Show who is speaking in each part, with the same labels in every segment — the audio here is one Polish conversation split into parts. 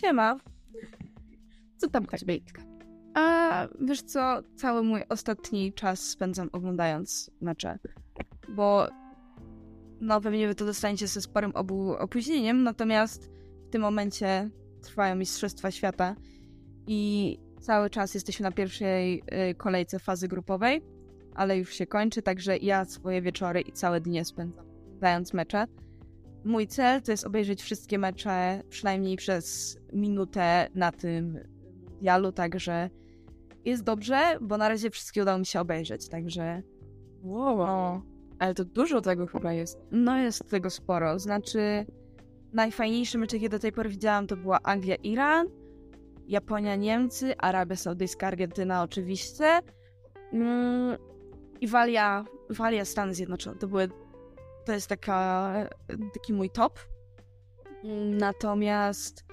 Speaker 1: Siema.
Speaker 2: Co tam Kaśbejtka?
Speaker 1: A wiesz co, cały mój ostatni czas spędzam oglądając mecze, bo no pewnie wy to dostaniecie ze sporym obu opóźnieniem, natomiast w tym momencie trwają Mistrzostwa Świata i cały czas jesteśmy na pierwszej y, kolejce fazy grupowej, ale już się kończy, także ja swoje wieczory i całe dnie spędzam oglądając mecze. Mój cel to jest obejrzeć wszystkie mecze przynajmniej przez minutę na tym mundialu, także jest dobrze, bo na razie wszystkie udało mi się obejrzeć, także
Speaker 2: Wow. Ale to dużo tego chyba jest.
Speaker 1: no jest tego sporo. Znaczy najfajniejsze mecze, jakie do tej pory widziałam, to była Anglia-Iran, Japonia-Niemcy, Arabia Saudyjska, Argentyna oczywiście mm, i Walia, Walia Stany Zjednoczone. To były, to jest taka, taki mój top. Natomiast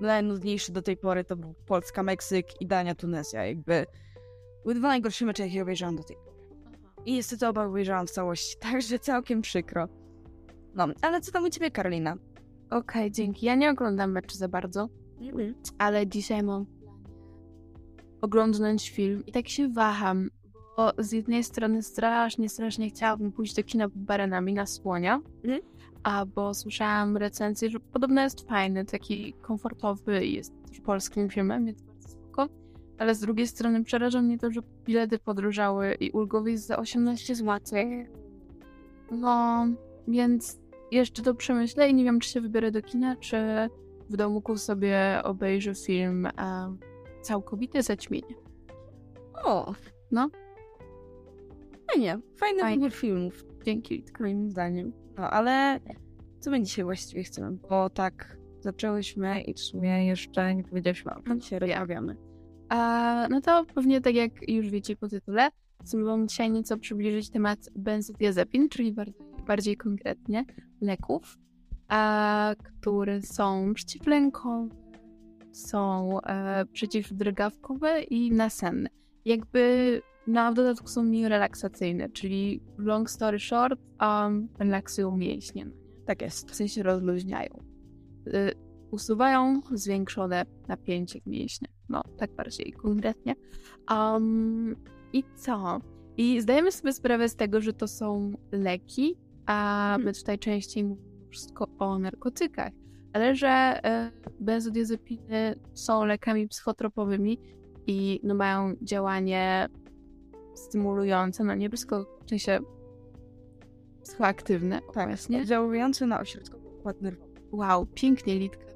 Speaker 1: najnudniejszy do tej pory to był Polska, Meksyk i Dania, Tunezja. Jakby były dwa najgorsze mecze, jakie obejrzałam do tej pory. I niestety oba obejrzałam w całości, także całkiem przykro. No, ale co tam u ciebie, Karolina?
Speaker 2: Okej, dzięki. Ja nie oglądam meczy za bardzo, ale dzisiaj mam oglądnąć film i tak się waham, z jednej strony strasznie, strasznie chciałabym pójść do kina pod barenami na słonia,
Speaker 1: Mhm.
Speaker 2: a bo słyszałam recenzję, że podobno jest fajny, taki komfortowy i jest też polskim filmem, więc bardzo spoko. Ale z drugiej strony przeraża mnie to, że bilety podróżały i ulgowy jest za 18 zł. No, więc jeszcze to przemyślę i nie wiem, czy się wybiorę do kina, czy w domu sobie obejrzę film e, Całkowite zaćmienie.
Speaker 1: O,
Speaker 2: No.
Speaker 1: Fajnie. Fajny
Speaker 2: Fajnie.
Speaker 1: wybór filmów,
Speaker 2: Dzięki.
Speaker 1: moim zdaniem. No, ale co my dzisiaj właściwie chcemy? Bo tak zaczęłyśmy i w sumie jeszcze nie powiedzieliśmy, o czym dzisiaj rozmawiamy.
Speaker 2: A, no to pewnie tak jak już wiecie po tytule, chcę wam dzisiaj nieco przybliżyć temat benzodiazepin, czyli bardziej, bardziej konkretnie leków, a, które są przeciwlękowe, są e, przeciwdrgawkowe i nasenne. Jakby na w dodatku są mniej relaksacyjne, czyli long story short, um, relaksują mięśnie, no?
Speaker 1: Tak jest.
Speaker 2: w sensie rozluźniają. Y, usuwają zwiększone napięcie w mięśniach. No, tak bardziej konkretnie. Um, I co? I zdajemy sobie sprawę z tego, że to są leki, a my tutaj częściej mówimy wszystko o narkotykach, ale że y, benzodiazepiny są lekami psychotropowymi i no, mają działanie stymulujące, no nie tylko w sensie psychoaktywne,
Speaker 1: Tak,
Speaker 2: właśnie.
Speaker 1: Oddziałujący na ośrodkowy układ nerwowy.
Speaker 2: Wow, pięknie, Litka.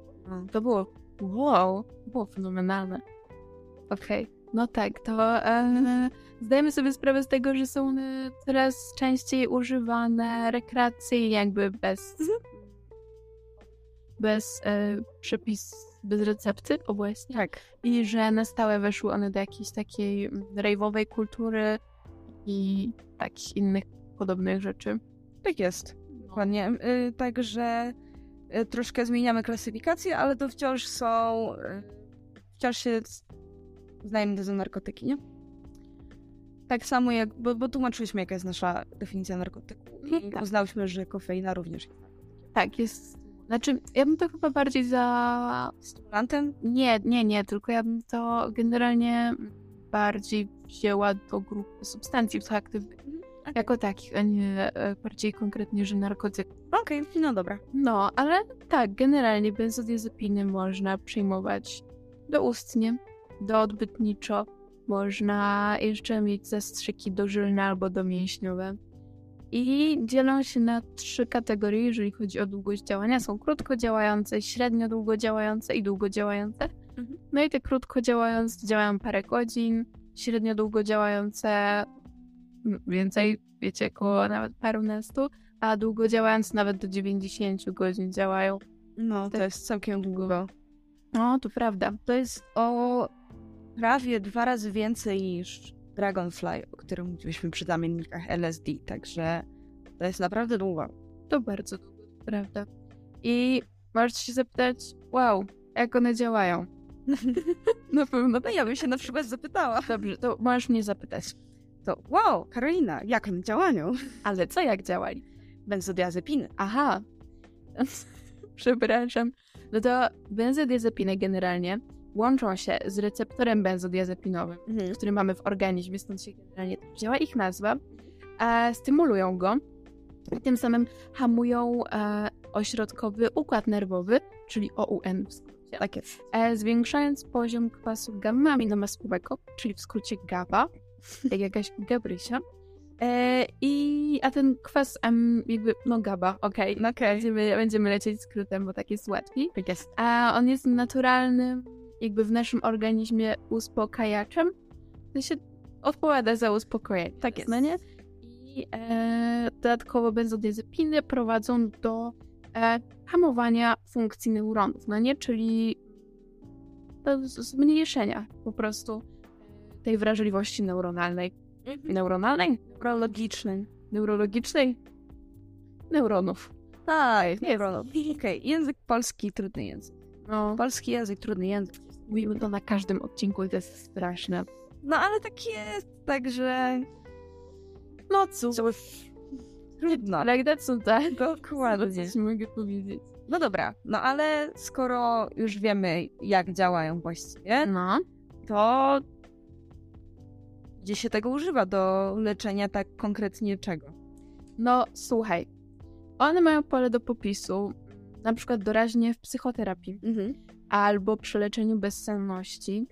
Speaker 2: To było wow, było fenomenalne. Okej, no tak, to e, zdajemy sobie sprawę z tego, że są one coraz częściej używane rekreacyjnie, jakby bez bez e, przepis, bez recepty obecnie.
Speaker 1: Tak.
Speaker 2: I że na stałe weszły one do jakiejś takiej mm, rejwowej kultury i takich innych podobnych rzeczy.
Speaker 1: Tak jest. Dokładnie. Y, Także y, troszkę zmieniamy klasyfikację, ale to wciąż są. y, Wciąż się uznajemy to za narkotyki, nie? Tak samo jak. Bo, bo tłumaczyliśmy, jaka jest nasza definicja narkotyku. I
Speaker 2: Tak.
Speaker 1: uznałyśmy, że kofeina również jest
Speaker 2: Tak, jest. Znaczy, ja bym to chyba bardziej za
Speaker 1: stymulantem.
Speaker 2: Nie, nie, nie, tylko ja bym to generalnie bardziej wzięła do grupy substancji psychoaktywnych jako takich, a nie e, bardziej konkretnie, że narkotyk.
Speaker 1: Okej, no dobra.
Speaker 2: No, ale tak, generalnie benzodiazepiny można przyjmować doustnie, doodbytniczo. Można jeszcze mieć zastrzyki dożylne albo domięśniowe. I dzielą się na trzy kategorie, jeżeli chodzi o długość działania. Są krótko działające, średnio długo działające i długo działające.
Speaker 1: Mhm.
Speaker 2: No i te krótko działające działają parę godzin, średnio długo działające więcej, wiecie, około nawet parunastu, a długo działające nawet do 90 godzin działają.
Speaker 1: No, to jest całkiem długo.
Speaker 2: No, to prawda.
Speaker 1: To jest o prawie dwa razy więcej niż Dragonfly, o którym mówiliśmy przy zamiennikach LSD, także to jest naprawdę długo.
Speaker 2: To bardzo długo, prawda. I możesz się zapytać, wow, jak one działają?
Speaker 1: Na pewno. No ja bym się na przykład zapytała.
Speaker 2: Dobrze, to możesz mnie zapytać.
Speaker 1: To wow, Karolina, jak one działają?
Speaker 2: Ale co jak działali?
Speaker 1: Benzodiazepiny.
Speaker 2: Aha. Przepraszam. No to benzodiazepiny generalnie łączą się z receptorem benzodiazepinowym,
Speaker 1: Mhm.
Speaker 2: który mamy w organizmie, stąd się generalnie tak działa ich nazwa, e, stymulują go i tym samym hamują e, ośrodkowy układ nerwowy, czyli OUN w skrócie,
Speaker 1: Tak jest.
Speaker 2: e, zwiększając poziom kwasu gamma-aminomasłowego, czyli w skrócie GABA, jak jakaś Gabrysia. E, i, a ten kwas, em, jakby, no GABA, okej,
Speaker 1: No okej.
Speaker 2: będziemy, będziemy lecieć skrótem, bo tak jest łatwiej.
Speaker 1: Tak jest.
Speaker 2: A on jest naturalnym, jakby w naszym organizmie uspokajaczem. To się odpowiada za uspokojenie.
Speaker 1: Tak jest.
Speaker 2: No nie? I e, dodatkowo benzodiazepiny prowadzą do e, hamowania funkcji neuronów, no nie? Czyli do zmniejszenia po prostu e, tej wrażliwości neuronalnej. Neuronalnej?
Speaker 1: Neurologiczny.
Speaker 2: Neurologicznej? Neuronów.
Speaker 1: Tak, nie Okej, język polski, trudny język.
Speaker 2: No,
Speaker 1: Polski język, trudny język.
Speaker 2: Mówimy to na każdym odcinku i to jest straszne.
Speaker 1: No ale tak jest, także...
Speaker 2: No cóż.
Speaker 1: Trudno.
Speaker 2: Ale that's not that.
Speaker 1: Dokładnie.
Speaker 2: Coś mogę powiedzieć.
Speaker 1: No dobra, no ale skoro już wiemy, jak działają właściwie,
Speaker 2: No.
Speaker 1: to gdzie się tego używa do leczenia tak konkretnie czego?
Speaker 2: No, słuchaj. One mają pole do popisu, na przykład doraźnie w psychoterapii
Speaker 1: Mhm.
Speaker 2: Albo przy leczeniu bezsenności,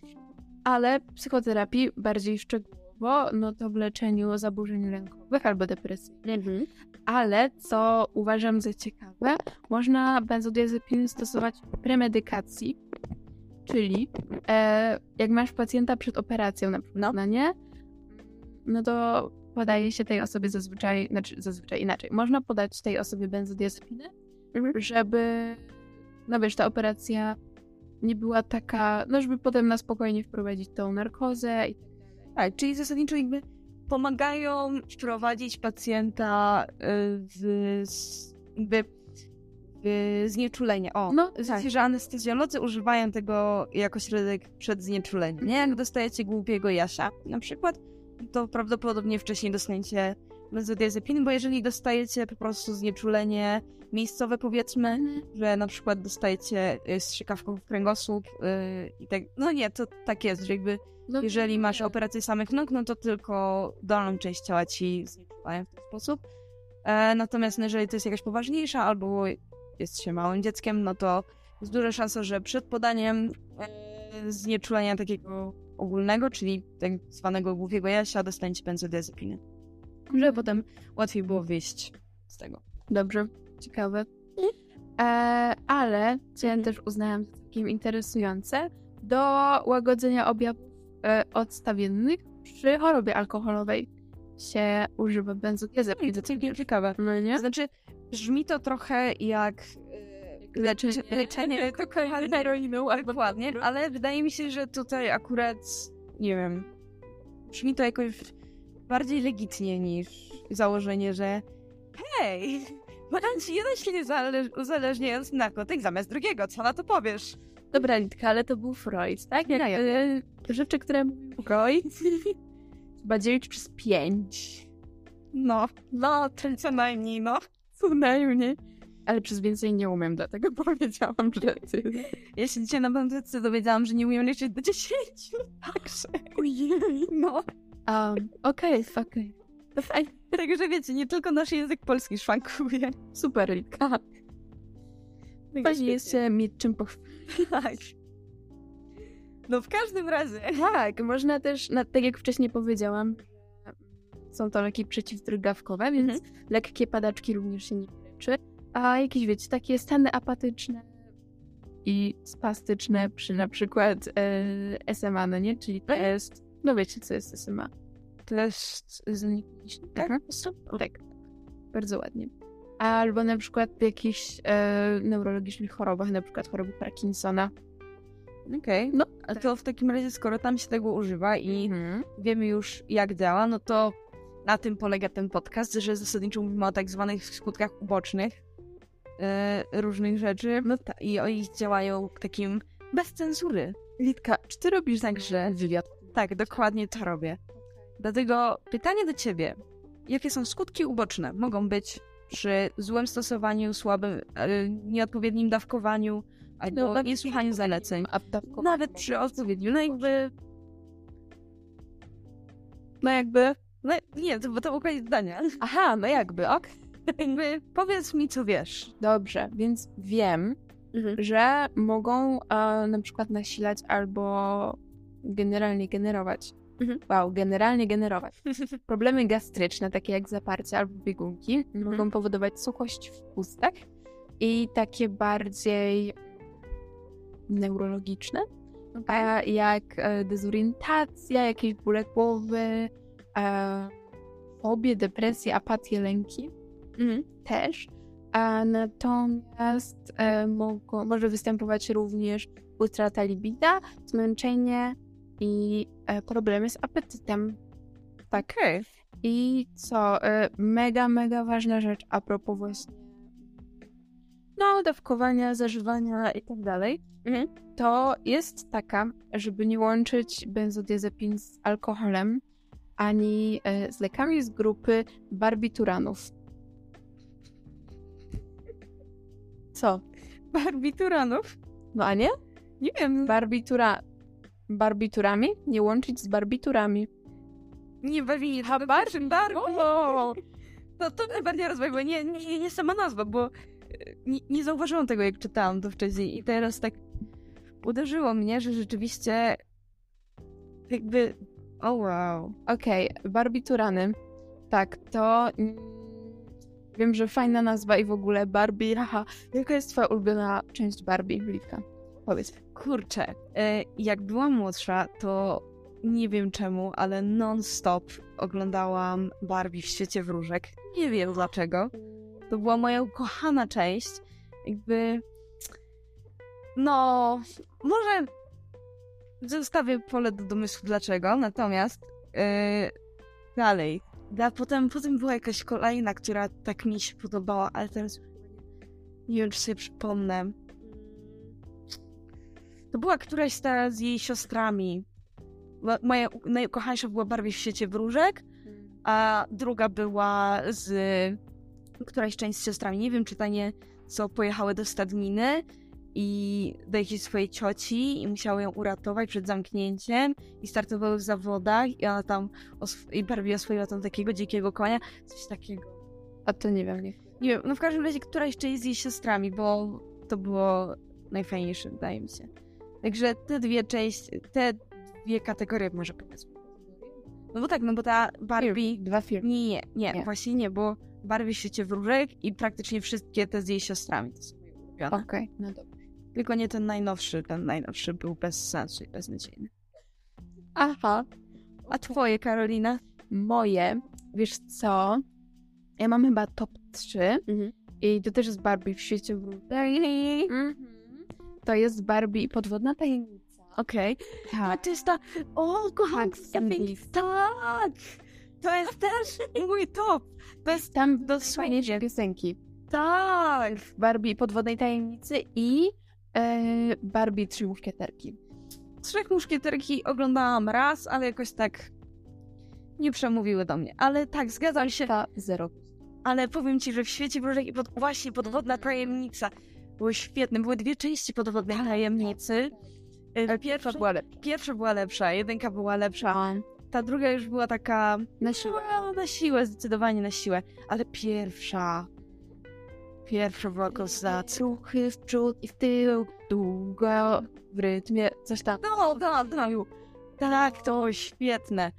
Speaker 2: ale psychoterapii bardziej szczegółowo, no to w leczeniu zaburzeń lękowych albo depresji.
Speaker 1: Mhm.
Speaker 2: Ale co uważam za ciekawe, można benzodiazepiny stosować w premedykacji, czyli e, jak masz pacjenta przed operacją na przykład,
Speaker 1: No.
Speaker 2: no nie? No to podaje się tej osobie zazwyczaj, znaczy zazwyczaj inaczej, można podać tej osobie benzodiazepiny, żeby, no wiesz, ta operacja nie była taka, no żeby potem na spokojnie wprowadzić tą narkozę i tak.
Speaker 1: Tak, czyli zasadniczo jakby pomagają wprowadzić pacjenta y, w, jakby w znieczulenie. O,
Speaker 2: No, tak.
Speaker 1: że anestezjolodzy używają tego jako środek przed znieczuleniem. Nie, jak dostajecie głupiego Jasia na przykład, to prawdopodobnie wcześniej dostaniecie benzodiazepiny, bo jeżeli dostajecie po prostu znieczulenie miejscowe, powiedzmy, że na przykład dostajecie y, strzykawką w kręgosłup y, i tak, no nie, to tak jest, że jakby
Speaker 2: No,
Speaker 1: jeżeli masz operację samych nóg, no to tylko dolną część ciała ci znieczulają w ten sposób. E, natomiast no, jeżeli to jest jakaś poważniejsza albo jest się małym dzieckiem, no to jest duża szansa, że przed podaniem e, znieczulenia takiego ogólnego, czyli tak zwanego głupiego jasia, dostaniecie benzodiazepiny. Żeby potem łatwiej było wyjść z tego.
Speaker 2: Dobrze, ciekawe. E, ale, co ja
Speaker 1: Mhm.
Speaker 2: też uznałam za całkiem interesujące, do łagodzenia objawów e, odstawiennych przy chorobie alkoholowej się używa benzodiazepin.
Speaker 1: to całkiem ciekawe.
Speaker 2: No nie?
Speaker 1: Znaczy, brzmi to trochę jak e, leczenie, leczenie
Speaker 2: heroiną albo
Speaker 1: Dokładnie, ale wydaje mi się, że tutaj akurat, nie wiem, brzmi to jakoś bardziej legitnie niż założenie, że hej, badam ci jeden się nie zale- uzależniając narkotyk zamiast drugiego, co na to powiesz?
Speaker 2: Dobra, Litka, ale to był Freud, tak? Jak,
Speaker 1: No, ja-
Speaker 2: e, rzeczy, które mówił Freud, chyba dzielić przez pięć.
Speaker 1: No, no, to co najmniej, no.
Speaker 2: Co najmniej. Ale przez więcej nie umiem, dlatego powiedziałam, że ty.
Speaker 1: Ja się dzisiaj na bandyce dowiedziałam, że nie umiem liczyć do dziesięciu, także,
Speaker 2: Ojej.
Speaker 1: no.
Speaker 2: Um, Okej, okej. To fajnie.
Speaker 1: Także wiecie, nie tylko nasz język polski szwankuje.
Speaker 2: Super, Litka. Fajnie jest się mieć czym pochwalić.
Speaker 1: Tak. No w każdym razie.
Speaker 2: Tak, można też, no, tak jak wcześniej powiedziałam, są to leki przeciwdrgawkowe, więc lekkie padaczki również się nie leczy. A jakieś, wiecie, takie stany apatyczne i spastyczne przy na przykład e, SMA, no nie? Czyli to jest, no wiecie, co jest SMA.
Speaker 1: To jest z
Speaker 2: Tak? Tak. Bardzo ładnie. Albo na przykład w jakichś e, neurologicznych chorobach, na przykład choroby Parkinsona.
Speaker 1: Okej.
Speaker 2: No,
Speaker 1: A to w takim razie, skoro tam się tego używa i
Speaker 2: Mhm.
Speaker 1: wiemy już jak działa, no to na tym polega ten podcast, że zasadniczo mówimy o tak zwanych skutkach ubocznych e, różnych rzeczy no ta, i o ich działają takim bez cenzury.
Speaker 2: Litka, czy ty robisz także wywiad?
Speaker 1: Tak, dokładnie to robię. Dlatego pytanie do ciebie. Jakie są skutki uboczne? Mogą być przy złym stosowaniu, słabym, e, nieodpowiednim dawkowaniu, albo
Speaker 2: No,
Speaker 1: niesłuchaniu zaleceń. Nawet przy odpowiedniu, no jakby... No jakby... No nie, to, bo to koniec zdania.
Speaker 2: Aha, no jakby, ok.
Speaker 1: Jakby powiedz mi, co wiesz.
Speaker 2: Dobrze, więc wiem, że mogą e, na przykład nasilać albo generalnie generować.
Speaker 1: Mhm.
Speaker 2: Wow, generalnie generować. Problemy gastryczne, takie jak zaparcie albo biegunki,
Speaker 1: Mhm.
Speaker 2: mogą powodować suchość w ustach i takie bardziej neurologiczne, a jak e, dezorientacja, jakieś bóle głowy, e, fobie, depresje, apatię, lęki
Speaker 1: Mhm.
Speaker 2: też. A natomiast e, mogą, może występować również utrata libida, zmęczenie i e, problemy z apetytem. Tak. I co? E, mega, mega ważna rzecz a propos właśnie no, dawkowania, zażywania i tak dalej.
Speaker 1: Mhm.
Speaker 2: To jest taka, żeby nie łączyć benzodiazepin z alkoholem ani e, z lekami z grupy barbituranów. Co?
Speaker 1: Barbituranów?
Speaker 2: No a nie?
Speaker 1: Nie wiem,
Speaker 2: Barbitura... Barbiturami? Nie łączyć z barbiturami.
Speaker 1: nie bawi.
Speaker 2: Ha,
Speaker 1: barszy, barbo! To, to mnie bardziej rozbawiło. Nie, nie, nie sama nazwa, bo e, nie, nie zauważyłam tego, jak czytałam to wcześniej. I teraz tak uderzyło mnie, że rzeczywiście jakby... O wow.
Speaker 2: Okej, barbiturany. Tak, to... Wiem, że fajna nazwa i w ogóle Barbie. Haha, jaka jest twoja ulubiona część Barbie, Liwka? Powiedz.
Speaker 1: Kurczę, e, jak byłam młodsza, to nie wiem czemu, ale non-stop oglądałam Barbie w świecie wróżek. Nie wiem dlaczego. To była moja ukochana część. Jakby. No, może zostawię pole do domysłu dlaczego, natomiast e, dalej. Da, potem, potem była jakaś kolejna, która tak mi się podobała, ale teraz nie wiem, czy sobie przypomnę. To była któraś z, ta, z jej siostrami. Mo- Moja najukochańsza była Barbie w świecie wróżek, a druga była z któraś część z siostrami. Nie wiem, czy ta nie, co pojechały do stadniny i do jakiejś swojej cioci i musiały ją uratować przed zamknięciem i startowały w zawodach i ona tam osw- i Barbie oswoiła tam takiego dzikiego konia, coś takiego.
Speaker 2: A to nie wiem, nie.
Speaker 1: Nie wiem, no w każdym razie któraś część z jej siostrami, bo to było najfajniejsze, wydaje mi się. Także te dwie części, te dwie kategorie może powiedzmy. No bo tak, no bo ta Barbie...
Speaker 2: Dwa filmy.
Speaker 1: Nie, nie, nie,
Speaker 2: Nie.
Speaker 1: właśnie nie, bo Barbie w świecie wróżek i praktycznie wszystkie te z jej siostrami to są ulubione.
Speaker 2: Okej, no dobra.
Speaker 1: Tylko nie ten najnowszy, ten najnowszy był bez sensu i beznadziejny.
Speaker 2: Aha,
Speaker 1: A twoje, Karolina?
Speaker 2: moje, wiesz co? Ja mam chyba top 3 i to też jest Barbie w świecie wróżek. Mhm. To jest Barbie i podwodna tajemnica.
Speaker 1: Okej. A
Speaker 2: Tak.
Speaker 1: to jest ta... O, kocham,
Speaker 2: Tak,
Speaker 1: tak! To jest też mój top! To jest
Speaker 2: Tam
Speaker 1: dosłownie...
Speaker 2: piosenki.
Speaker 1: Tak!
Speaker 2: Barbie podwodnej tajemnicy i e, Barbie trzy muszkieterki.
Speaker 1: Trzech muszkieterki oglądałam raz, ale jakoś tak nie przemówiły do mnie. Ale tak, zgadzam się.
Speaker 2: Ta zero.
Speaker 1: Ale powiem ci, że w świecie wróżek i pod... właśnie podwodna tajemnica były świetne. Były dwie części podwodnej tajemnicy. Y, Pierwsza,
Speaker 2: była lepsza.
Speaker 1: pierwsza była lepsza, jedynka była lepsza. Ta druga już była taka
Speaker 2: Na siłę.
Speaker 1: No, na siłę, zdecydowanie na siłę. Ale pierwsza. Pierwsza była koza.
Speaker 2: Truchy w przód i w tył, długo w rytmie, coś tam.
Speaker 1: No, no, no. Tak, to świetne.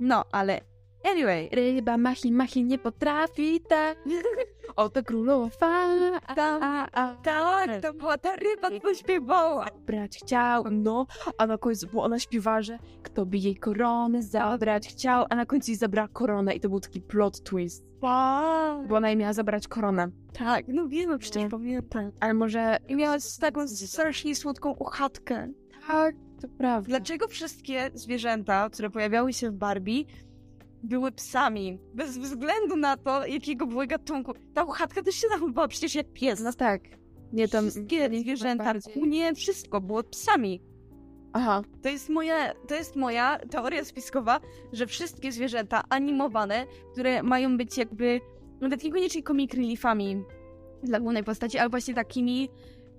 Speaker 1: No, ale anyway.
Speaker 2: Ryba machi, machi nie potrafi, tak. Oto królowa, a, a, a.
Speaker 1: Tak, to była ta ryba, co śpiewała.
Speaker 2: Brać chciał, no, a na końcu bo ona śpiewa, że kto by jej koronę zabrać chciał, a na końcu jej zabrała koronę i to był taki plot twist,
Speaker 1: Wow.
Speaker 2: bo ona jej miała zabrać koronę.
Speaker 1: Tak, no wiemy, przecież pamiętam.
Speaker 2: Ale może...
Speaker 1: I miała taką strasznie słodką uchatkę.
Speaker 2: Tak, to prawda.
Speaker 1: Dlaczego wszystkie zwierzęta, które pojawiały się w Barbie, były psami? Bez względu na to, jakiego były gatunku. Ta uchatka też się zachowywała przecież jak pies.
Speaker 2: No tak. Nie, tam...
Speaker 1: Wszystkie zwierzęta,
Speaker 2: bardziej.
Speaker 1: nie wszystko, było psami.
Speaker 2: Aha,
Speaker 1: To jest moja, to jest moja teoria spiskowa, że wszystkie zwierzęta animowane, które mają być jakby, nawet niekoniecznie comic reliefami dla głównej postaci, ale właśnie takimi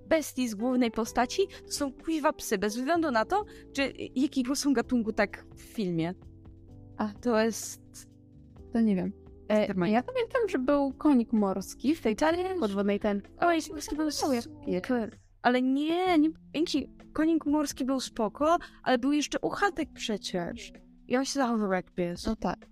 Speaker 1: bestii z głównej postaci to są kuźwa psy, bez względu na to, czy jakiego są gatunku tak w filmie. A to jest...
Speaker 2: To nie wiem. E, ja pamiętam, że był konik morski w tej czarnej podwodnej ten.
Speaker 1: Oj, morski był super. Ale nie, nie pięknie. Konik morski był spoko, ale był jeszcze uchatek przecież. I on się zachował jak pies.
Speaker 2: No tak.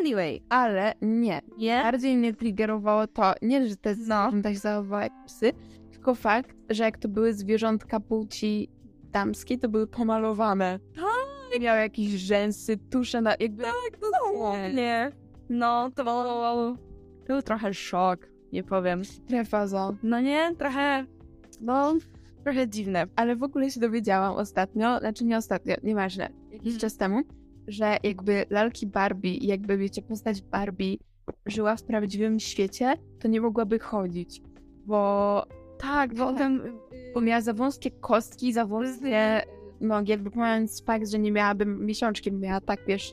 Speaker 1: Anyway,
Speaker 2: ale nie.
Speaker 1: Nie?
Speaker 2: Bardziej mnie triggerowało to, nie, że te
Speaker 1: No.
Speaker 2: zwierzęta się zachowały jak psy, tylko fakt, że jak to były zwierzątka płci damskiej, to były pomalowane. Tak. Miały jakieś rzęsy, tusze na... jakby...
Speaker 1: Tak, nie. No, to był, był trochę szok, nie powiem.
Speaker 2: Strefaza.
Speaker 1: No nie, trochę, no, trochę dziwne.
Speaker 2: Ale w ogóle się dowiedziałam ostatnio, znaczy nie ostatnio, nieważne, jakiś
Speaker 1: Mhm.
Speaker 2: czas temu, że jakby lalki Barbie jakby wiecie, postać Barbie żyła w prawdziwym świecie, to nie mogłaby chodzić. Bo tak, bo,
Speaker 1: Potem,
Speaker 2: bo miała za wąskie kostki, za wąskie nogi, jakby pomijając fakt, że nie miałaby miesiączki, miała tak, wiesz,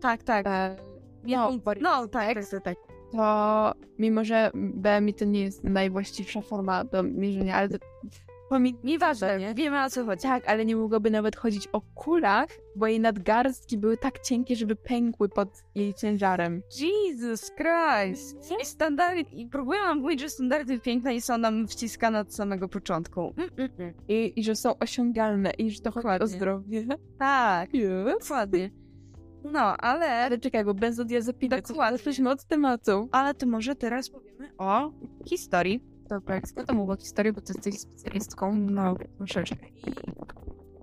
Speaker 1: tak, tak.
Speaker 2: e,
Speaker 1: No,
Speaker 2: no,
Speaker 1: no, tak, tak, tak.
Speaker 2: to mimo, że BMI to nie jest najwłaściwsza forma do mierzenia, ale to pomi-
Speaker 1: Nieważne,
Speaker 2: nie?
Speaker 1: wiemy o co chodzi.
Speaker 2: Tak, ale nie mogłaby nawet chodzić o kulach, bo jej nadgarstki były tak cienkie, żeby pękły pod jej ciężarem.
Speaker 1: Jesus Christ! I standardy, i próbujemy mówić, że standardy piękna nie są nam wciskane od samego początku. Mm, mm, mm.
Speaker 2: I, I że są osiągalne i że to chodzi o zdrowie.
Speaker 1: Tak, dokładnie. No, ale,
Speaker 2: Ale czekaj, bo benzodiazepiny,
Speaker 1: Dokładnie.
Speaker 2: jesteśmy od tematu.
Speaker 1: ale to może teraz powiemy o historii.
Speaker 2: Dobra, skąd to mówię o historii, bo ty jesteś specjalistką.
Speaker 1: No, troszeczkę. I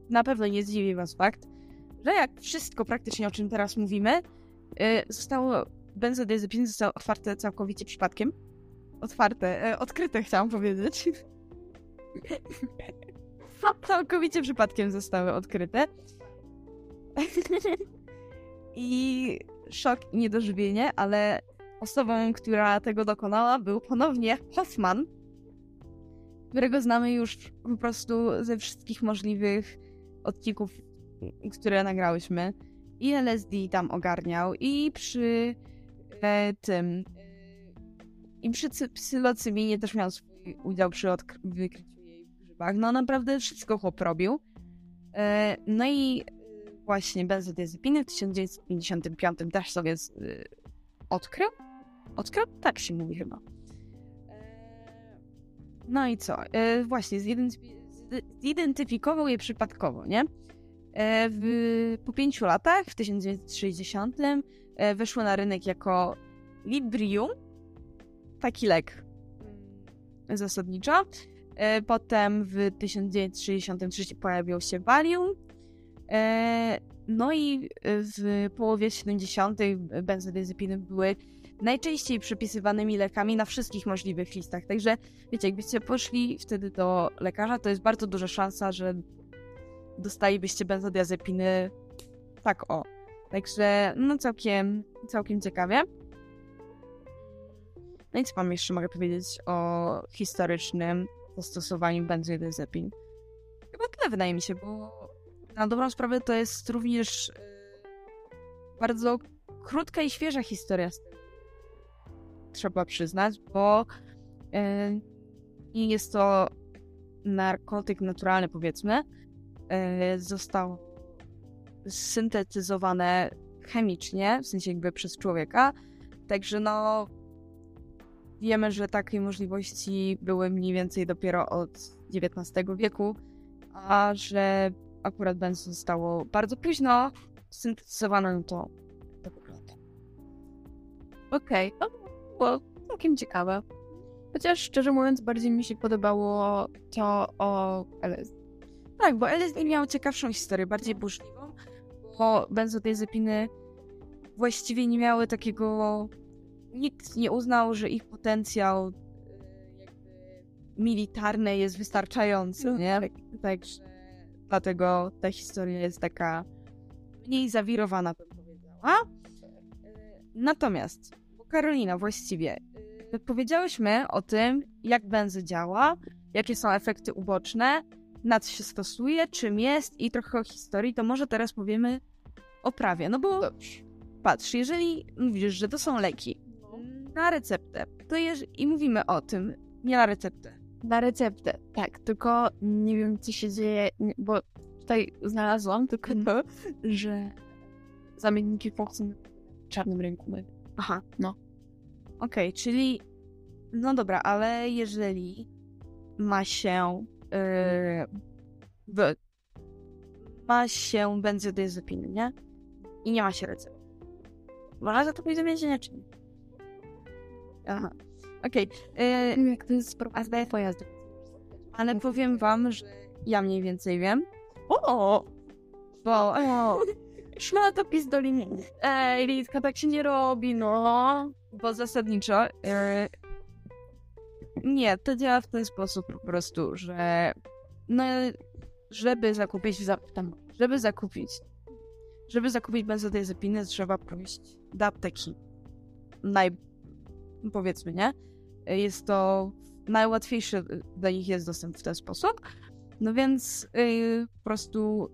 Speaker 1: na pewno nie zdziwi was fakt, że jak wszystko praktycznie o czym teraz mówimy, y, zostało, benzodiazepiny zostały otwarte całkowicie przypadkiem. Otwarte, y, odkryte chciałam powiedzieć. całkowicie przypadkiem zostały odkryte. I szok i niedożywienie, ale osobą, która tego dokonała, był ponownie Hoffman, którego znamy już po prostu ze wszystkich możliwych odcinków, które nagrałyśmy. I LSD tam ogarniał, i przy e, tym. E, I przy cy- psylocyminie też miał swój udział przy wykryciu jej w grzybach. No naprawdę wszystko chłop robił. E, no i e, właśnie benzodiazepiny w 1955 też sobie z, odkrył. Odkrył? Tak się mówi chyba. No i co? E, właśnie, zidentyfi- zide- zidentyfikował je przypadkowo, nie? E, w, po pięciu latach, w 1960, e, wyszło na rynek jako Librium, taki lek mm, zasadniczo. E, potem w 1963 pojawił się Valium. E, no i w połowie 70. benzodiazepiny były najczęściej przypisywanymi lekami na wszystkich możliwych listach. Także wiecie, jakbyście poszli wtedy do lekarza, to jest bardzo duża szansa, że dostalibyście benzodiazepiny tak o. Także no całkiem, całkiem ciekawie. No i co wam jeszcze mogę powiedzieć o historycznym zastosowaniu benzodiazepin? Chyba tyle wydaje mi się, bo na dobrą sprawę to jest również yy, bardzo krótka i świeża historia z tym. Trzeba przyznać, bo yy, nie jest to narkotyk naturalny, powiedzmy. Yy, został syntetyzowane chemicznie, w sensie jakby przez człowieka. Także no wiemy, że takie możliwości były mniej więcej dopiero od XIX wieku, a że akurat benzo zostało bardzo późno syntetyzowane, no to to wygląda.
Speaker 2: Okej, no było całkiem ciekawe. Chociaż szczerze mówiąc, bardziej mi się podobało to o LSD.
Speaker 1: Tak, bo LSD miał ciekawszą historię, bardziej burzliwą, bo benzodiazepiny właściwie nie miały takiego... Nikt nie uznał, że ich potencjał jakby militarny jest wystarczający, nie? Także dlatego ta historia jest taka mniej zawirowana, bym powiedziała. Y, Natomiast, Karolina, właściwie y, powiedziałyśmy o tym, jak benzo działa, jakie są efekty uboczne, na co się stosuje, czym jest i trochę o historii, to może teraz powiemy o prawie. No bo
Speaker 2: Dobrze.
Speaker 1: patrz, jeżeli mówisz, że to są leki na receptę, to jeż- i mówimy o tym, Nie na receptę.
Speaker 2: Na receptę, tak. Tylko nie wiem, co się dzieje, bo tutaj znalazłam tylko to, że zamienniki funkcjonują w czarnym rynku.
Speaker 1: Aha.
Speaker 2: No.
Speaker 1: Okej, czyli. No dobra, ale jeżeli ma się. Yy, ma się benzodiazepiny, nie? I nie ma się recepty. Można za to pójść do więzienia, czy nie? Aha. Okej. Yy,
Speaker 2: wiem, jak to jest pojazdu.
Speaker 1: ale powiem wam, że ja mniej więcej wiem. O! Bo. O,
Speaker 2: Szmata pizdolini. Ej, Litka, tak się nie robi, no.
Speaker 1: Bo zasadniczo. e, nie, to działa w ten sposób po prostu, że. No, żeby zakupić. Za, tam, żeby zakupić. Żeby zakupić benzodiazepiny, trzeba pójść do apteki. Naj. Powiedzmy, nie? Jest to najłatwiejszy dla nich jest dostęp w ten sposób. No więc y, po prostu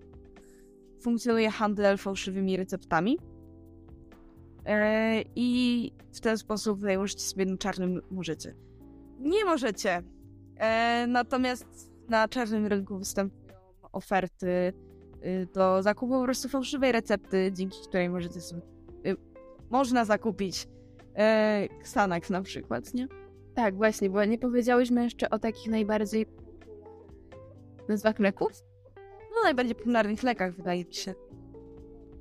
Speaker 1: funkcjonuje handel fałszywymi receptami. E, I w ten sposób założyć sobie na czarnym możecie. Nie możecie. E, natomiast na czarnym rynku występują oferty y, do zakupu po prostu fałszywej recepty, dzięki której możecie sobie, y, można zakupić e, Xanax na przykład, nie?
Speaker 2: Tak, właśnie, bo nie powiedziałyśmy jeszcze o takich najbardziej nazwach leków.
Speaker 1: No najbardziej popularnych lekach wydaje mi się.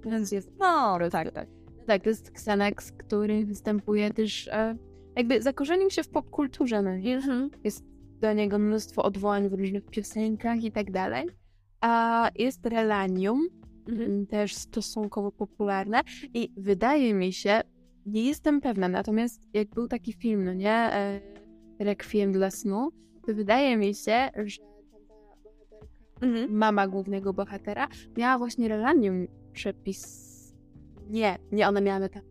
Speaker 2: Więc jest
Speaker 1: No, tak, tak.
Speaker 2: Tak, to jest Xanax, który występuje też, e, jakby zakorzenił się w popkulturze, no nie? Jest do niego mnóstwo odwołań w różnych piosenkach i tak dalej. A jest Relanium, m, też stosunkowo popularne i wydaje mi się, nie jestem pewna, natomiast jak był taki film, no nie, e, Requiem dla snu, to wydaje mi się, że
Speaker 1: Mhm.
Speaker 2: mama głównego bohatera miała właśnie Relanium przepis. Nie, nie, ona miała metafę.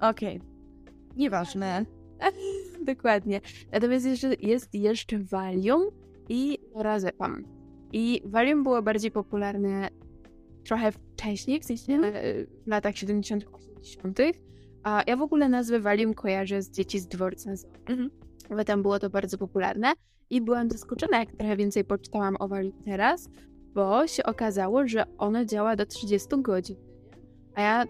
Speaker 1: Okej. Nieważne.
Speaker 2: Dokładnie. Natomiast jeszcze, jest jeszcze Valium i Lorazepam. I Valium było bardziej popularne trochę wcześniej, w sensie e, w latach 70 80 A ja w ogóle nazwę Valium kojarzę z Dzieci z dworca.
Speaker 1: Mhm.
Speaker 2: Bo tam było to bardzo popularne. I byłam zaskoczona, jak trochę więcej poczytałam o Valium teraz, bo się okazało, że ono działa do 30 godzin. A ja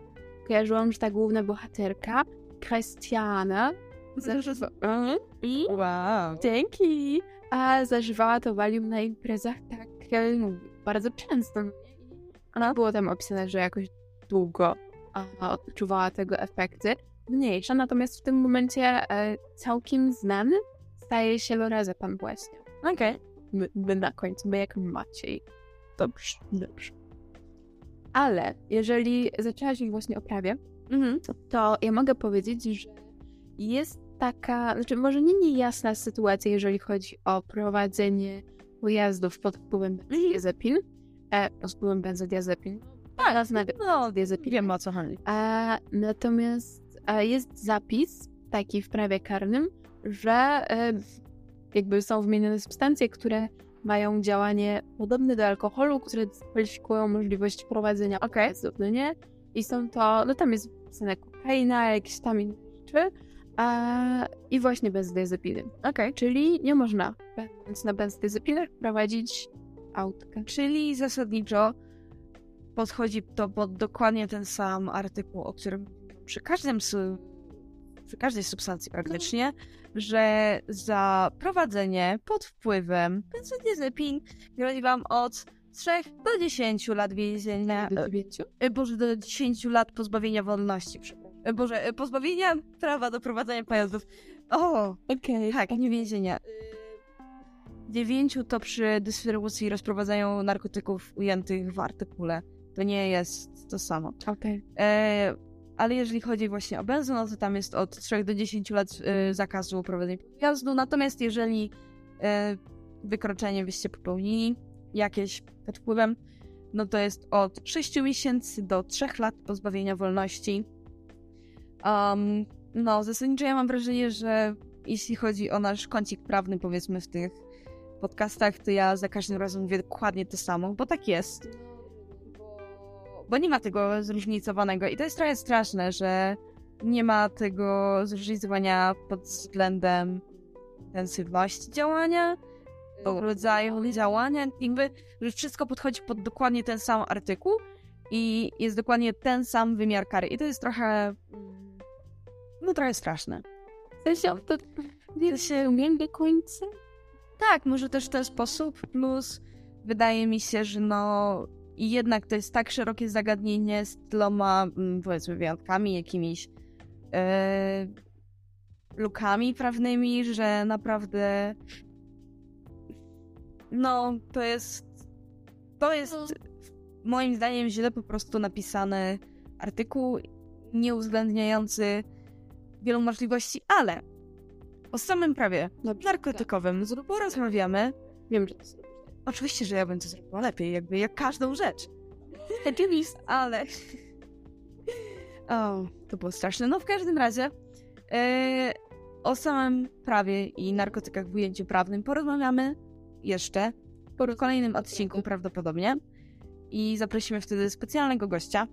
Speaker 2: kojarzyłam, że ta główna bohaterka, Christiana, zażywa... Mhm.
Speaker 1: Wow.
Speaker 2: Dzięki! A zażywała to Valium na imprezach tak e, no, bardzo często. Ona było tam opisane, że jakoś długo a, odczuwała tego efekty. Mniejsza, natomiast w tym momencie e, całkiem znany staje się Lorazepam właśnie.
Speaker 1: Okej.
Speaker 2: My, my na końcu, my jak Maciej. Dobrze, dobrze. Ale jeżeli zaczęłaś już właśnie o prawie,
Speaker 1: Mhm.
Speaker 2: to ja mogę powiedzieć, że jest taka, znaczy może nie niejasna sytuacja, jeżeli chodzi o prowadzenie pojazdów pod wpływem benzodiazepin. E, pod wpływem benzodiazepin. Tak, nazwę
Speaker 1: No,
Speaker 2: diazepin.
Speaker 1: wiem o co chodzi.
Speaker 2: A, natomiast a jest zapis taki w prawie karnym, że e, jakby są wymienione substancje, które mają działanie podobne do alkoholu, które kwalifikują możliwość prowadzenia pojazdów, no nie? I są to, no tam jest wpisane kokaina, jakieś tam inne rzeczy a, i właśnie benzodiazepiny.
Speaker 1: Okej.
Speaker 2: Czyli nie można, będąc na benzodiazepinach, prowadzić autka.
Speaker 1: Czyli zasadniczo podchodzi to pod dokładnie ten sam artykuł, o którym przy każdym przy każdej substancji praktycznie, że za prowadzenie pod wpływem benzodiazepin grozi wam od 3 do 10 lat więzienia.
Speaker 2: Do dziewięciu?
Speaker 1: E, Boże, do 10 lat pozbawienia wolności. E, Boże, e, pozbawienia prawa do prowadzenia pojazdów. O,
Speaker 2: Okej.
Speaker 1: tak, nie więzienia. Dziewięciu to przy dystrybucji i rozprowadzaniu narkotyków ujętych w artykule. To nie jest to samo.
Speaker 2: Okej.
Speaker 1: E, ale jeżeli chodzi właśnie o benzyn, no to tam jest od 3 do 10 lat e, zakazu prowadzenia pojazdu. Natomiast jeżeli e, wykroczenie byście popełnili jakieś pod wpływem, no to jest od 6 miesięcy do 3 lat pozbawienia wolności. Um, no, zasadniczo ja mam wrażenie, że jeśli chodzi o nasz kącik prawny, powiedzmy w tych podcastach, to ja za każdym razem mówię dokładnie to samo, bo tak jest. Bo nie ma tego zróżnicowanego i to jest trochę straszne, że nie ma tego zróżnicowania pod względem intensywności działania, rodzaju działania, jakby, że wszystko podchodzi pod dokładnie ten sam artykuł i jest dokładnie ten sam wymiar kary. I to jest trochę, no trochę straszne.
Speaker 2: W sensie to nie się umiem do końca.
Speaker 1: Tak, może też w ten sposób, plus wydaje mi się, że no i jednak to jest tak szerokie zagadnienie z tyloma, mm, powiedzmy, wyjątkami, jakimiś e, lukami prawnymi, że naprawdę no, to jest to jest
Speaker 2: No.
Speaker 1: moim zdaniem źle po prostu napisany artykuł, nie uwzględniający wielu możliwości, ale o samym prawie
Speaker 2: Dobrze.
Speaker 1: narkotykowym z- porozmawiamy.
Speaker 2: Wiem, że to jest.
Speaker 1: Oczywiście, że ja bym to zrobiła lepiej, jakby jak każdą rzecz. Ale. O, to było straszne. No w każdym razie e, o samym prawie i narkotykach w ujęciu prawnym porozmawiamy jeszcze w kolejnym odcinku prawdopodobnie. I zaprosimy wtedy specjalnego gościa,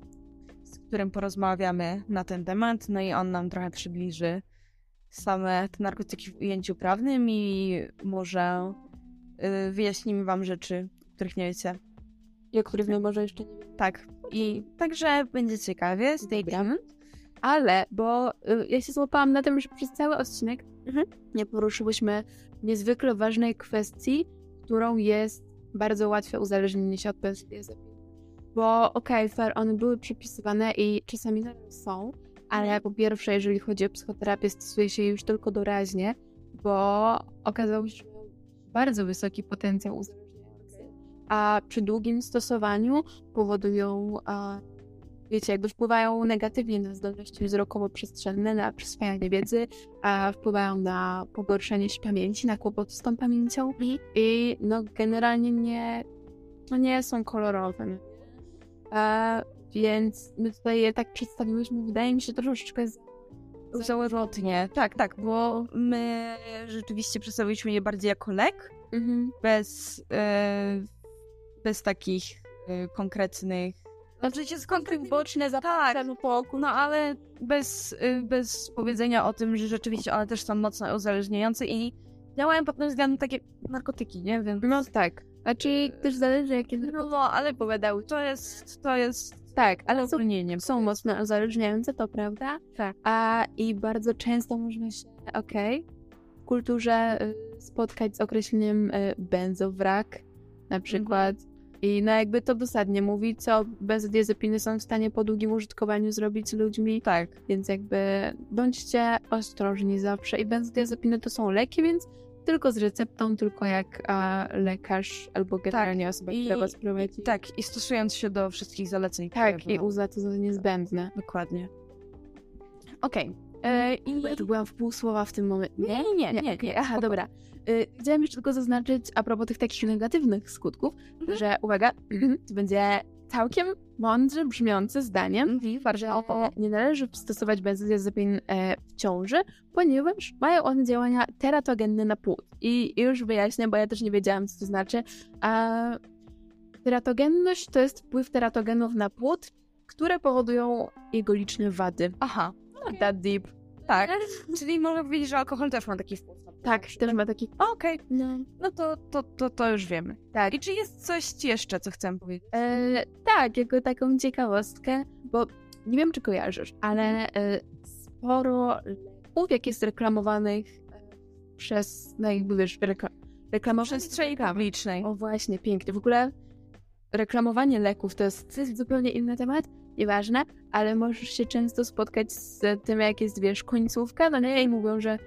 Speaker 1: z którym porozmawiamy na ten temat. No i on nam trochę przybliży same te narkotyki w ujęciu prawnym i może wyjaśnimy wam rzeczy, których nie wiecie.
Speaker 2: I o których my może jeszcze nie wiem.
Speaker 1: Tak. I także będzie ciekawie. Stay tuned.
Speaker 2: Ale, bo y, ja się złapałam na tym, że przez cały odcinek
Speaker 1: Mhm.
Speaker 2: nie poruszyłyśmy niezwykle ważnej kwestii, którą jest bardzo łatwe uzależnienie się od benzodiazepin. Bo okej, fair, one były przypisywane i czasami są, ale po pierwsze, jeżeli chodzi o psychoterapię, stosuje się je już tylko doraźnie, bo okazało się, bardzo wysoki potencjał uzależniający, a przy długim stosowaniu powodują a, wiecie, jakby wpływają negatywnie na zdolności wzrokowo-przestrzenne, na przyswajanie wiedzy, a wpływają na pogorszenie się pamięci, na kłopoty z tą pamięcią. I no generalnie nie, no nie są kolorowe. A, więc my tutaj je tak przedstawiłyśmy, wydaje mi się troszeczkę z...
Speaker 1: Zawrotnie. Tak, tak, bo my rzeczywiście przedstawiliśmy je bardziej jako lek,
Speaker 2: Mhm.
Speaker 1: bez, e, bez takich e, konkretnych. Znaczy się z konkretnych boczne tak, no ale bez, e, bez powiedzenia o tym, że rzeczywiście one też są mocno uzależniające i działają pod tym względem takie narkotyki, nie wiem.
Speaker 2: No tak. Znaczy też zależy jakie...
Speaker 1: No, no ale powiedział, to jest, to jest
Speaker 2: Tak, ale są, mocno uzależniające, to prawda.
Speaker 1: Tak.
Speaker 2: A i bardzo często można się, okej, w kulturze y, spotkać z określeniem y, benzowrak na przykład. I no jakby to dosadnie mówi, co benzodiazepiny są w stanie po długim użytkowaniu zrobić z ludźmi.
Speaker 1: Tak.
Speaker 2: Więc jakby bądźcie ostrożni zawsze. I benzodiazepiny to są leki, więc tylko z receptą, tylko jak a, lekarz albo generalnie osoba,
Speaker 1: I-
Speaker 2: która was prowadzi.
Speaker 1: Tak, i stosując się do wszystkich zaleceń.
Speaker 2: Tak, i uzna to za niezbędne.
Speaker 1: Dokładnie. Okej. E, I
Speaker 2: Ja tu byłam w pół słowa w tym momencie.
Speaker 1: Nie, nie, nie, nie,
Speaker 2: Aha, dobra. Y, chciałam jeszcze tylko zaznaczyć a propos tych takich negatywnych skutków,
Speaker 1: Mhm.
Speaker 2: że uwaga, to będzie całkiem mądrze brzmiące zdaniem,
Speaker 1: Mhm,
Speaker 2: że nie należy stosować benzodiazepin e, w ciąży, ponieważ mają one działania teratogenne na płód. I już wyjaśnię, bo ja też nie wiedziałam, co to znaczy. A teratogenność to jest wpływ teratogenów na płód, które powodują jego liczne wady.
Speaker 1: Aha,
Speaker 2: That deep.
Speaker 1: tak. Czyli można powiedzieć, że alkohol też ma taki wpływ.
Speaker 2: Tak, też ma taki...
Speaker 1: Okej,
Speaker 2: No.
Speaker 1: no to, to, to, to już wiemy.
Speaker 2: Tak.
Speaker 1: I czy jest coś jeszcze, co chcę powiedzieć?
Speaker 2: E, tak, jako taką ciekawostkę, bo nie wiem, czy kojarzysz, ale e, sporo leków, jak jest reklamowanych e, przez, no jakby wiesz, rekla- reklamowanych
Speaker 1: Przestrzeni publicznej.
Speaker 2: O właśnie, pięknie. W ogóle reklamowanie leków to jest, to jest zupełnie inny temat, nieważne, ale możesz się często spotkać z tym, jak jest, wiesz, końcówka, no nie, i mówią, że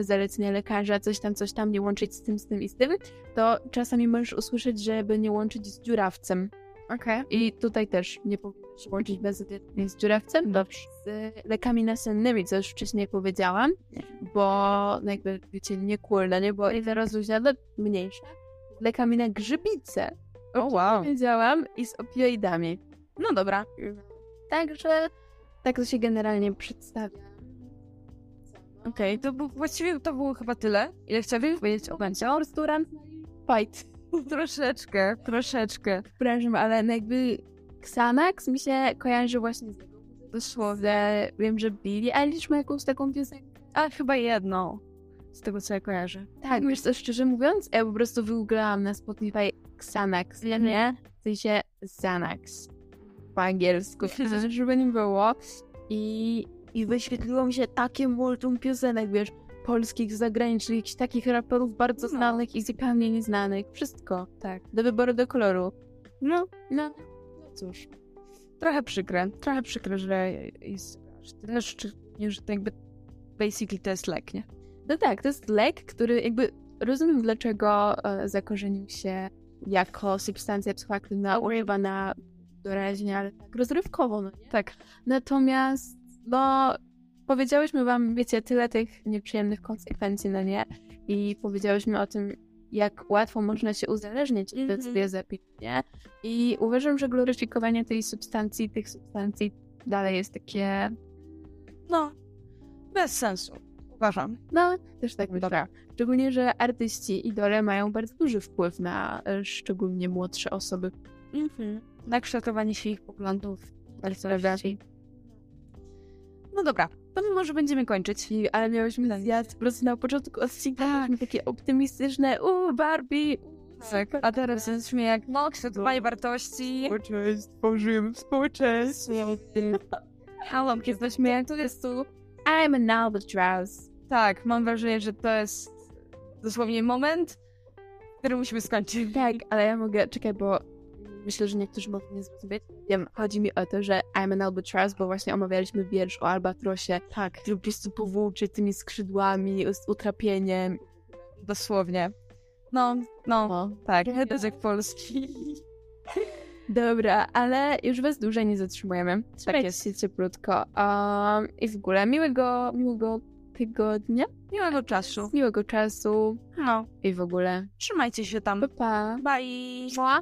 Speaker 2: zalecenia lekarza, coś tam, coś tam, nie łączyć z tym, z tym i z tym, to czasami możesz usłyszeć, żeby nie łączyć z dziurawcem.
Speaker 1: Okej.
Speaker 2: I tutaj też nie powinno się łączyć bezodetnie z dziurawcem,
Speaker 1: Dobrze.
Speaker 2: z lekami nasennymi, co już wcześniej powiedziałam, bo no jakby, wiecie, nie no nie, bo ile rozluźnia, mniejsza, z lekami na grzybicę,
Speaker 1: O wow.
Speaker 2: powiedziałam, i z opioidami.
Speaker 1: No dobra.
Speaker 2: Także tak to się generalnie przedstawia.
Speaker 1: Okej, to był, właściwie to było chyba tyle. Ile chciałabym powiedzieć o będzie?
Speaker 2: Run, fight.
Speaker 1: Troszeczkę, troszeczkę.
Speaker 2: Przepraszam, ale no jakby Xanax mi się kojarzy właśnie z
Speaker 1: Dosłownie.
Speaker 2: że wiem, że Billie Eilish ma jakąś taką piosenkę.
Speaker 1: A chyba jedną. z tego co ja kojarzę.
Speaker 2: Tak, wiesz co, szczerze mówiąc, ja po prostu wygooglałam na Spotify Xanax, nie? W sensie Xanax po angielsku, żeby nie było. I, I wyświetliło mi się takie multum piosenek, wiesz, polskich, zagranicznych, jakichś takich raperów bardzo
Speaker 1: No.
Speaker 2: znanych i zupełnie nieznanych. Wszystko, tak. Do wyboru, do koloru.
Speaker 1: No,
Speaker 2: No, no cóż.
Speaker 1: trochę przykre. Trochę przykre, że jest aż tyle, czy że to jakby basically to jest lek, nie?
Speaker 2: No tak, to jest lek, który jakby rozumiem, dlaczego e, zakorzenił się jako substancja psychoaktywna używana doraźnie, ale tak rozrywkowo, no nie?
Speaker 1: Tak.
Speaker 2: Natomiast, no, powiedziałyśmy wam, wiecie, tyle tych nieprzyjemnych konsekwencji, no nie? I powiedziałyśmy o tym, jak łatwo można się uzależnić od
Speaker 1: Mhm.
Speaker 2: benzodiazepin, nie? I uważam, że gloryfikowanie tej substancji, tych substancji dalej jest takie,
Speaker 1: No, bez sensu. Uważam.
Speaker 2: no, też tak myślę. Szczególnie, że artyści, idole mają bardzo duży wpływ na e, szczególnie młodsze osoby.
Speaker 1: Mhm. Na kształtowanie się ich poglądów.
Speaker 2: Prawda?
Speaker 1: No dobra, to my może będziemy kończyć.
Speaker 2: Ale miałyśmy zjazd po prostu na początku odcinka,
Speaker 1: Tak.
Speaker 2: tak. takie optymistyczne, u Barbie,
Speaker 1: Tak, a teraz jesteśmy jak no, kształtowanie wartości.
Speaker 2: społeczeństwo, żyjemy w społeczeństwie.
Speaker 1: Halo, jesteśmy jak to jest tu.
Speaker 2: I'm an albatross.
Speaker 1: Tak, mam wrażenie, że to jest dosłownie moment, który musimy skończyć.
Speaker 2: Tak, ale ja mogę, czekaj, bo myślę, że niektórzy mogą nie zrozumieć. Wiem, chodzi mi o to, że I'm an albatross, bo właśnie omawialiśmy wiersz o albatrosie,
Speaker 1: Tak,
Speaker 2: który po prostu powłóczy tymi skrzydłami, z utrapieniem.
Speaker 1: dosłownie. No, no,
Speaker 2: No.
Speaker 1: tak, jak polski.
Speaker 2: Dobra, ale już was dłużej nie zatrzymujemy. Trzymajcie
Speaker 1: jest.
Speaker 2: się cieplutko. Um, I w ogóle miłego, miłego tygodnia,
Speaker 1: Miłego czasu.
Speaker 2: miłego czasu
Speaker 1: No,
Speaker 2: i w ogóle
Speaker 1: trzymajcie się tam.
Speaker 2: pa pa.
Speaker 1: Bye!
Speaker 2: Mua.